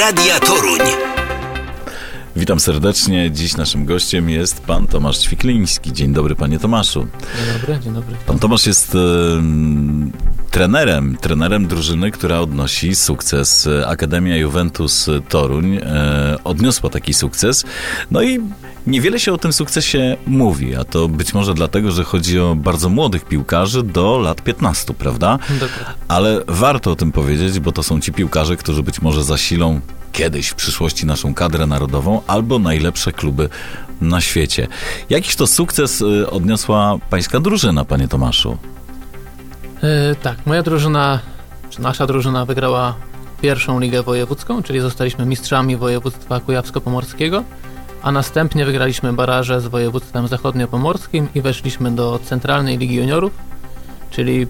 Radia Toruń. Witam serdecznie. Dziś naszym gościem jest pan Tomasz Ćwikliński. Dzień dobry, panie Tomaszu. Dzień dobry, dzień dobry. Pan Tomasz jest e, trenerem, trenerem drużyny, która odnosi sukces. Akademia Juventus Toruń e, odniosła taki sukces. No i Niewiele się o tym sukcesie mówi, a to być może dlatego, że chodzi o bardzo młodych piłkarzy do lat 15, prawda? Dokładnie. Ale warto o tym powiedzieć, bo to są ci piłkarze, którzy być może zasilą kiedyś w przyszłości naszą kadrę narodową albo najlepsze kluby na świecie. Jakiś to sukces y, odniosła pańska drużyna, panie Tomaszu? E, tak, moja drużyna, czy nasza drużyna wygrała pierwszą ligę wojewódzką, czyli zostaliśmy mistrzami województwa kujawsko-pomorskiego, a następnie wygraliśmy baraże z województwem zachodniopomorskim i weszliśmy do Centralnej Ligi Juniorów, czyli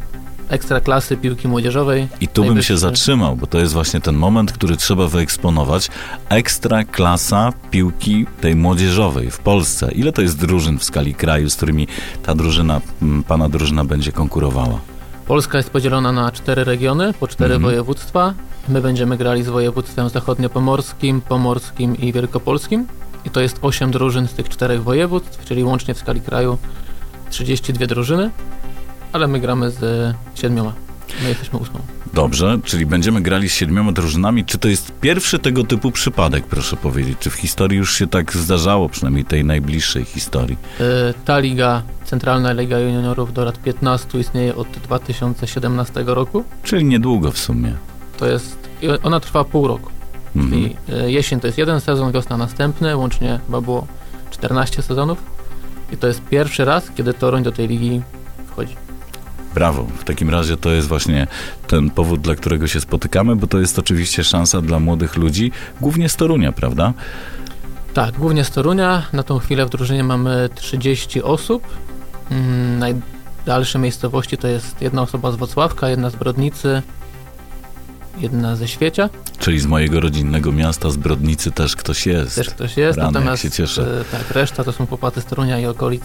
ekstraklasy piłki młodzieżowej. I tu bym się zatrzymał, bo to jest właśnie ten moment, który trzeba wyeksponować. Ekstra klasa piłki tej młodzieżowej w Polsce. Ile to jest drużyn w skali kraju, z którymi ta drużyna, pana drużyna będzie konkurowała? Polska jest podzielona na cztery regiony, po cztery Mhm. województwa. My będziemy grali z województwem zachodniopomorskim, pomorskim i wielkopolskim. I to jest osiem drużyn z tych czterech województw, czyli łącznie w skali kraju 32 drużyny, ale my gramy z siedmioma. My jesteśmy ósmą. Dobrze, czyli będziemy grali z siedmioma drużynami. Czy to jest pierwszy tego typu przypadek, proszę powiedzieć? Czy w historii już się tak zdarzało, przynajmniej tej najbliższej historii? E, Ta liga, Centralna Liga Juniorów do lat 15 istnieje od 2017 roku. Czyli niedługo w sumie. To jest, ona trwa pół roku. Mhm. I e, jesień to jest jeden sezon, wiosna następny, łącznie chyba było 14 sezonów. I to jest pierwszy raz, kiedy Toruń do tej ligi wchodzi. Brawo. W takim razie to jest właśnie ten powód, dla którego się spotykamy, bo to jest oczywiście szansa dla młodych ludzi, głównie z Torunia, prawda? Tak, głównie z Torunia. Na tą chwilę w drużynie mamy 30 osób. Mm, Najdalsze miejscowości to jest jedna osoba z Wocławka, jedna z Brodnicy, jedna ze Świecia. Czyli z mojego rodzinnego miasta, z Brodnicy też ktoś jest. Też ktoś jest, Rany, natomiast się cieszę. e, tak, reszta to są chłopacy z Torunia i okolic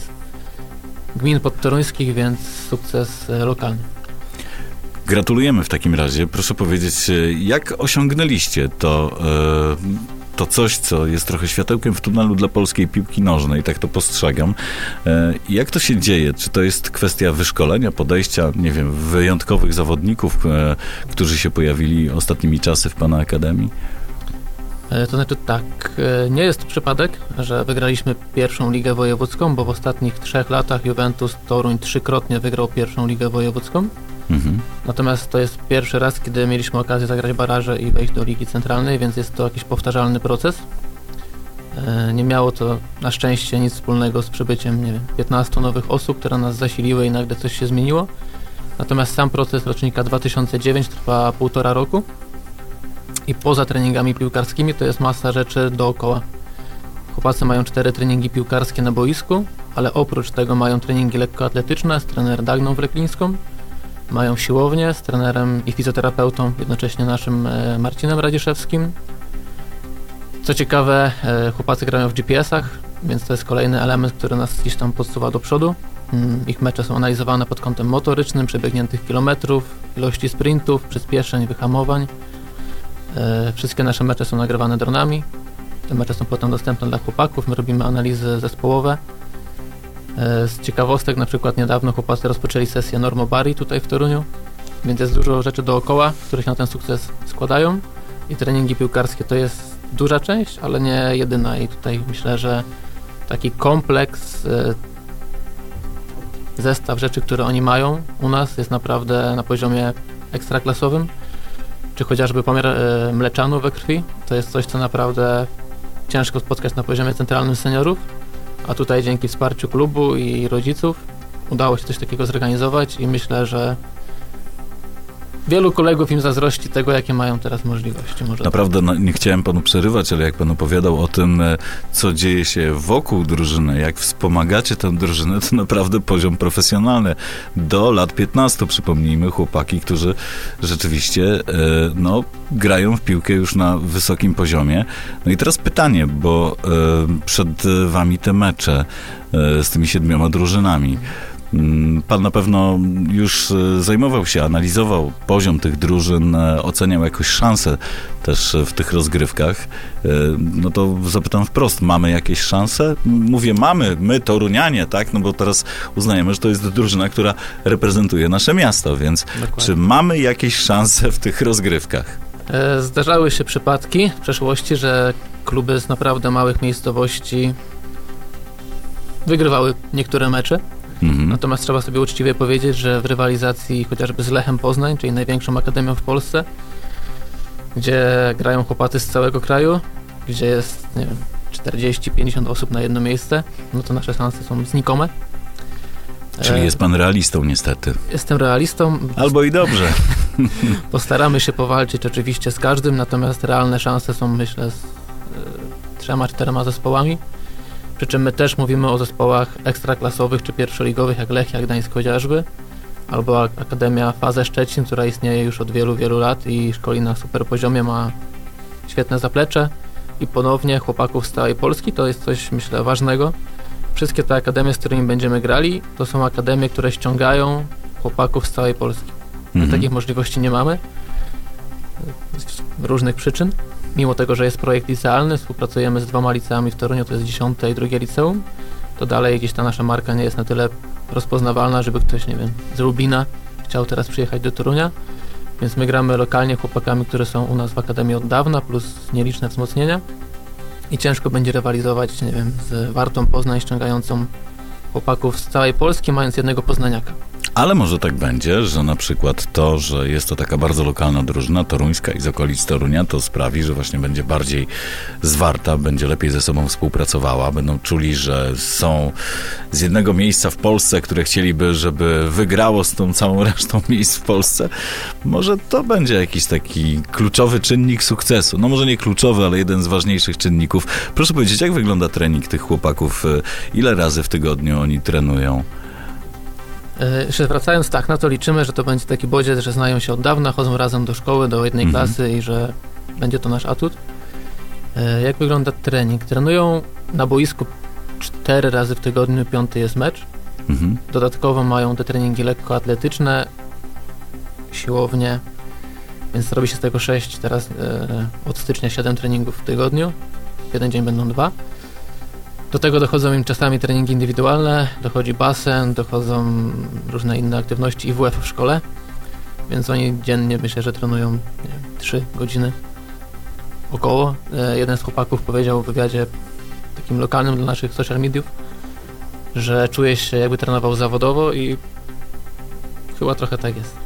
gmin podtoruńskich, więc sukces e, lokalny. Gratulujemy w takim razie. Proszę powiedzieć, e, jak osiągnęliście to, to coś, co jest trochę światełkiem w tunelu dla polskiej piłki nożnej, tak to postrzegam. E, jak to się dzieje? Czy to jest kwestia wyszkolenia, podejścia, nie wiem, wyjątkowych zawodników, e, którzy się pojawili ostatnimi czasy w Pana Akademii? E, To znaczy tak, nie jest to przypadek, że wygraliśmy pierwszą ligę wojewódzką, bo w ostatnich trzech latach Juventus Toruń trzykrotnie wygrał pierwszą ligę wojewódzką. Mhm. Natomiast to jest pierwszy raz, kiedy mieliśmy okazję zagrać baraże i wejść do Ligi Centralnej, więc jest to jakiś powtarzalny proces. E, Nie miało to na szczęście nic wspólnego z przybyciem, nie wiem, 15 nowych osób, które nas zasiliły i nagle coś się zmieniło. Natomiast sam proces rocznika 2009 trwa półtora roku i poza treningami piłkarskimi to jest masa rzeczy dookoła. Chłopacy mają cztery treningi piłkarskie na boisku, ale oprócz tego mają treningi lekkoatletyczne z trener Dagną Wreklińską, mają siłownię z trenerem i fizjoterapeutą, jednocześnie naszym e, Marcinem Radziszewskim. Co ciekawe, e, chłopacy grają w GPS-ach, więc to jest kolejny element, który nas gdzieś tam podsuwa do przodu. Mm, Ich mecze są analizowane pod kątem motorycznym, przebiegniętych kilometrów, ilości sprintów, przyspieszeń, wyhamowań. E, Wszystkie nasze mecze są nagrywane dronami. Te mecze są potem dostępne dla chłopaków. My robimy analizy zespołowe. E, Z ciekawostek, na przykład niedawno chłopacy rozpoczęli sesję Normobari tutaj w Toruniu, więc jest dużo rzeczy dookoła, które się na ten sukces składają. I treningi piłkarskie to jest duża część, ale nie jedyna. I tutaj myślę, że taki kompleks, e, zestaw rzeczy, które oni mają u nas jest naprawdę na poziomie ekstraklasowym, czy chociażby pomiar e, mleczanu we krwi, to jest coś, co naprawdę ciężko spotkać na poziomie centralnym seniorów, a tutaj dzięki wsparciu klubu i rodziców udało się coś takiego zorganizować i myślę, że wielu kolegów im zazdrości tego, jakie mają teraz możliwości. Może Naprawdę no, nie chciałem panu przerywać, ale jak pan opowiadał o tym, e, co dzieje się wokół drużyny, jak wspomagacie tę drużynę, to naprawdę poziom profesjonalny. Do lat 15 przypomnijmy chłopaki, którzy rzeczywiście e, no, grają w piłkę już na wysokim poziomie. No i teraz pytanie, bo e, przed wami te mecze z tymi siedmioma drużynami. Mm, pan na pewno już e, zajmował się, analizował poziom tych drużyn, e, oceniał jakoś szanse też w tych rozgrywkach. E, no to zapytam wprost, mamy jakieś szanse? Mówię mamy, my Torunianie, tak? No bo teraz uznajemy, że to jest drużyna, która reprezentuje nasze miasto, więc Dokładnie. czy mamy jakieś szanse w tych rozgrywkach? Zdarzały się przypadki w przeszłości, że kluby z naprawdę małych miejscowości wygrywały niektóre mecze. Mhm. Natomiast trzeba sobie uczciwie powiedzieć, że w rywalizacji chociażby z Lechem Poznań, czyli największą akademią w Polsce, gdzie grają chłopacy z całego kraju, gdzie jest, nie wiem, 40-50 osób na jedno miejsce, no to nasze szanse są znikome. Czyli jest pan realistą niestety. Jestem realistą. Albo i dobrze. Postaramy się powalczyć oczywiście z każdym, natomiast realne szanse są myślę z y, trzema, czterema zespołami. Przy czym my też mówimy o zespołach ekstraklasowych czy pierwszoligowych, jak Lechia Gdańsk chociażby, albo Akademia Faze Szczecin, która istnieje już od wielu, wielu lat i szkoli na super poziomie, ma świetne zaplecze i ponownie chłopaków z całej Polski, to jest coś myślę ważnego. Wszystkie te akademie, z którymi będziemy grali, to są akademie, które ściągają chłopaków z całej Polski. Mhm. Takich możliwości nie mamy z różnych przyczyn mimo tego, że jest projekt licealny, współpracujemy z dwoma liceami w Toruniu, to jest 10 i drugie liceum, to dalej gdzieś ta nasza marka nie jest na tyle rozpoznawalna, żeby ktoś, nie wiem, z Lubina chciał teraz przyjechać do Torunia, więc my gramy lokalnie chłopakami, które są u nas w Akademii od dawna, plus nieliczne wzmocnienia i ciężko będzie rywalizować, nie wiem, z Wartą Poznań ściągającą chłopaków z całej Polski, mając jednego poznaniaka. Ale może tak będzie, że na przykład to, że jest to taka bardzo lokalna drużyna, toruńska i z okolic Torunia, to sprawi, że właśnie będzie bardziej zwarta, będzie lepiej ze sobą współpracowała, będą czuli, że są z jednego miejsca w Polsce, które chcieliby, żeby wygrało z tą całą resztą miejsc w Polsce. Może to będzie jakiś taki kluczowy czynnik sukcesu. No może nie kluczowy, ale jeden z ważniejszych czynników. Proszę powiedzieć, jak wygląda trening tych chłopaków? Ile razy w tygodniu oni trenują? E, jeszcze wracając, tak, na to liczymy, że to będzie taki bodziec, że znają się od dawna, chodzą razem do szkoły, do jednej mhm. klasy i że będzie to nasz atut. E, jak wygląda trening? Trenują na boisku cztery razy w tygodniu, piąty jest mecz. Mhm. Dodatkowo mają te treningi lekkoatletyczne, siłownie, więc robi się z tego sześć, teraz e, od stycznia siedem treningów w tygodniu. Jeden dzień będą dwa. Do tego dochodzą im czasami treningi indywidualne, dochodzi basen, dochodzą różne inne aktywności IWF w szkole, więc oni dziennie myślę, że trenują wiem, 3 godziny około. E, jeden z chłopaków powiedział w wywiadzie takim lokalnym dla naszych social mediów, że czuje się jakby trenował zawodowo i chyba trochę tak jest.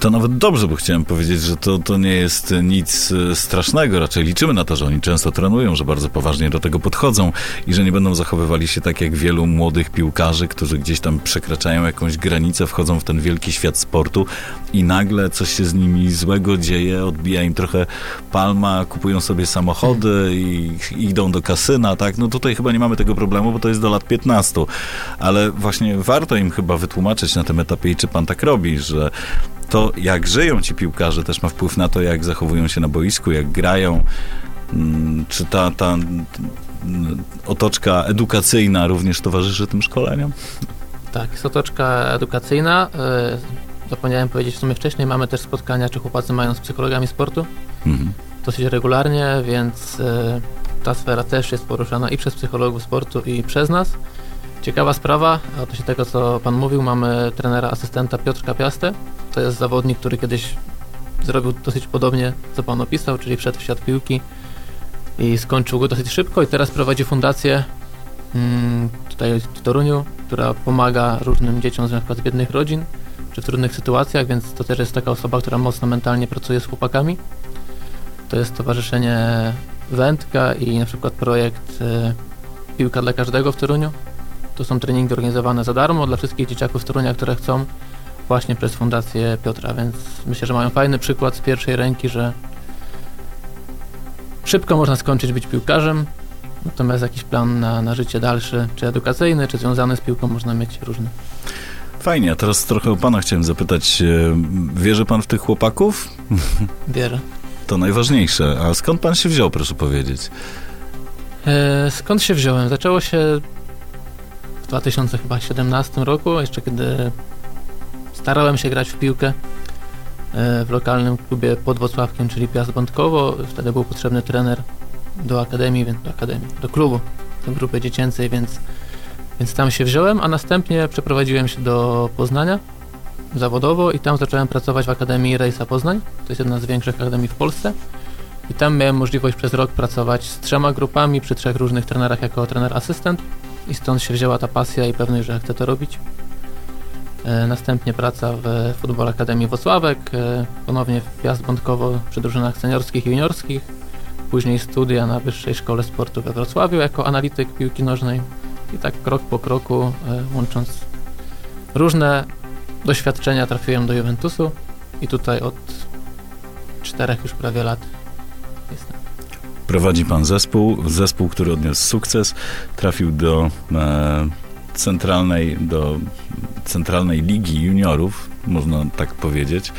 To nawet dobrze, bo chciałem powiedzieć, że to, to nie jest nic e, strasznego. Raczej liczymy na to, że oni często trenują, że bardzo poważnie do tego podchodzą i że nie będą zachowywali się tak jak wielu młodych piłkarzy, którzy gdzieś tam przekraczają jakąś granicę, wchodzą w ten wielki świat sportu i nagle coś się z nimi złego dzieje, odbija im trochę palma, kupują sobie samochody i, idą do kasyna, tak? No tutaj chyba nie mamy tego problemu, bo to jest do lat 15. Ale właśnie warto im chyba wytłumaczyć na tym etapie czy pan tak robi, że to, jak żyją ci piłkarze, też ma wpływ na to, jak zachowują się na boisku, jak grają. Mm, czy ta, ta otoczka edukacyjna również towarzyszy tym szkoleniom? Tak, jest otoczka edukacyjna. E, zapomniałem powiedzieć w sumie wcześniej, mamy też spotkania, czy chłopacy mają z psychologami sportu. Mhm. Dosyć regularnie, więc e, ta sfera też jest poruszana i przez psychologów sportu, i przez nas. Ciekawa sprawa, odnośnie tego, co Pan mówił, mamy trenera asystenta Piotrka Piastę. To jest zawodnik, który kiedyś zrobił dosyć podobnie, co Pan opisał, czyli wszedł w świat piłki i skończył go dosyć szybko i teraz prowadzi fundację hmm, tutaj w Toruniu, która pomaga różnym dzieciom z np. biednych rodzin, czy w trudnych sytuacjach, więc to też jest taka osoba, która mocno mentalnie pracuje z chłopakami. To jest Stowarzyszenie Wędka i na przykład projekt y, Piłka dla każdego w Toruniu, to są treningi organizowane za darmo dla wszystkich dzieciaków z Torunia, które chcą właśnie przez Fundację Piotra, więc myślę, że mają fajny przykład z pierwszej ręki, że szybko można skończyć być piłkarzem, natomiast jakiś plan na, na życie dalsze, czy edukacyjny, czy związany z piłką można mieć różny. Fajnie, a teraz trochę o pana chciałem zapytać. E, wierzy pan w tych chłopaków? Wierzę. To najważniejsze. A skąd pan się wziął, proszę powiedzieć? E, skąd się wziąłem? Zaczęło się 2017 roku, jeszcze kiedy starałem się grać w piłkę e, w lokalnym klubie pod Wrocławkiem, czyli Piast Bątkowo. Wtedy był potrzebny trener do akademii, więc do akademii, do klubu, do grupy dziecięcej, więc, więc tam się wziąłem, a następnie przeprowadziłem się do Poznania zawodowo i tam zacząłem pracować w Akademii Rejsa Poznań. To jest jedna z większych akademii w Polsce. I tam miałem możliwość przez rok pracować z trzema grupami, przy trzech różnych trenerach jako trener asystent i stąd się wzięła ta pasja i pewność, że chcę to robić. E, następnie praca w Futbol Akademii Wosławek, e, ponownie w Piast Bątkowo przy drużynach seniorskich i juniorskich, później studia na Wyższej Szkole Sportu we Wrocławiu jako analityk piłki nożnej i tak krok po kroku, e, łącząc różne doświadczenia trafiłem do Juventusu i tutaj od czterech już prawie lat jestem. Prowadzi pan zespół, zespół, który odniósł sukces, trafił do e, centralnej, do centralnej ligi juniorów, można tak powiedzieć.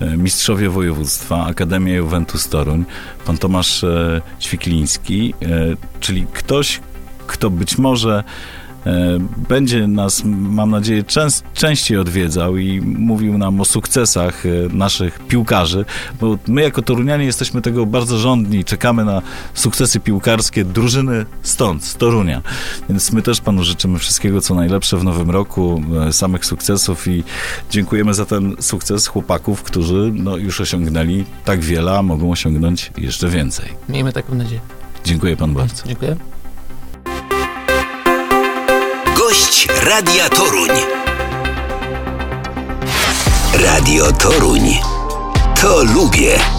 E, mistrzowie województwa, Akademia Juventus Toruń, pan Tomasz e, Ćwikliński, e, czyli ktoś, kto być może będzie nas, mam nadzieję, częst, częściej odwiedzał i mówił nam o sukcesach e, naszych piłkarzy, bo my jako Torunianie jesteśmy tego bardzo żądni, czekamy na sukcesy piłkarskie drużyny stąd, z Torunia. Więc my też panu życzymy wszystkiego, co najlepsze w nowym roku, e, samych sukcesów i dziękujemy za ten sukces chłopaków, którzy no, już osiągnęli tak wiele, a mogą osiągnąć jeszcze więcej. Miejmy taką nadzieję. Dziękuję panu bardzo. Dziękuję. Gość Radia Toruń. Radio Toruń. To lubię.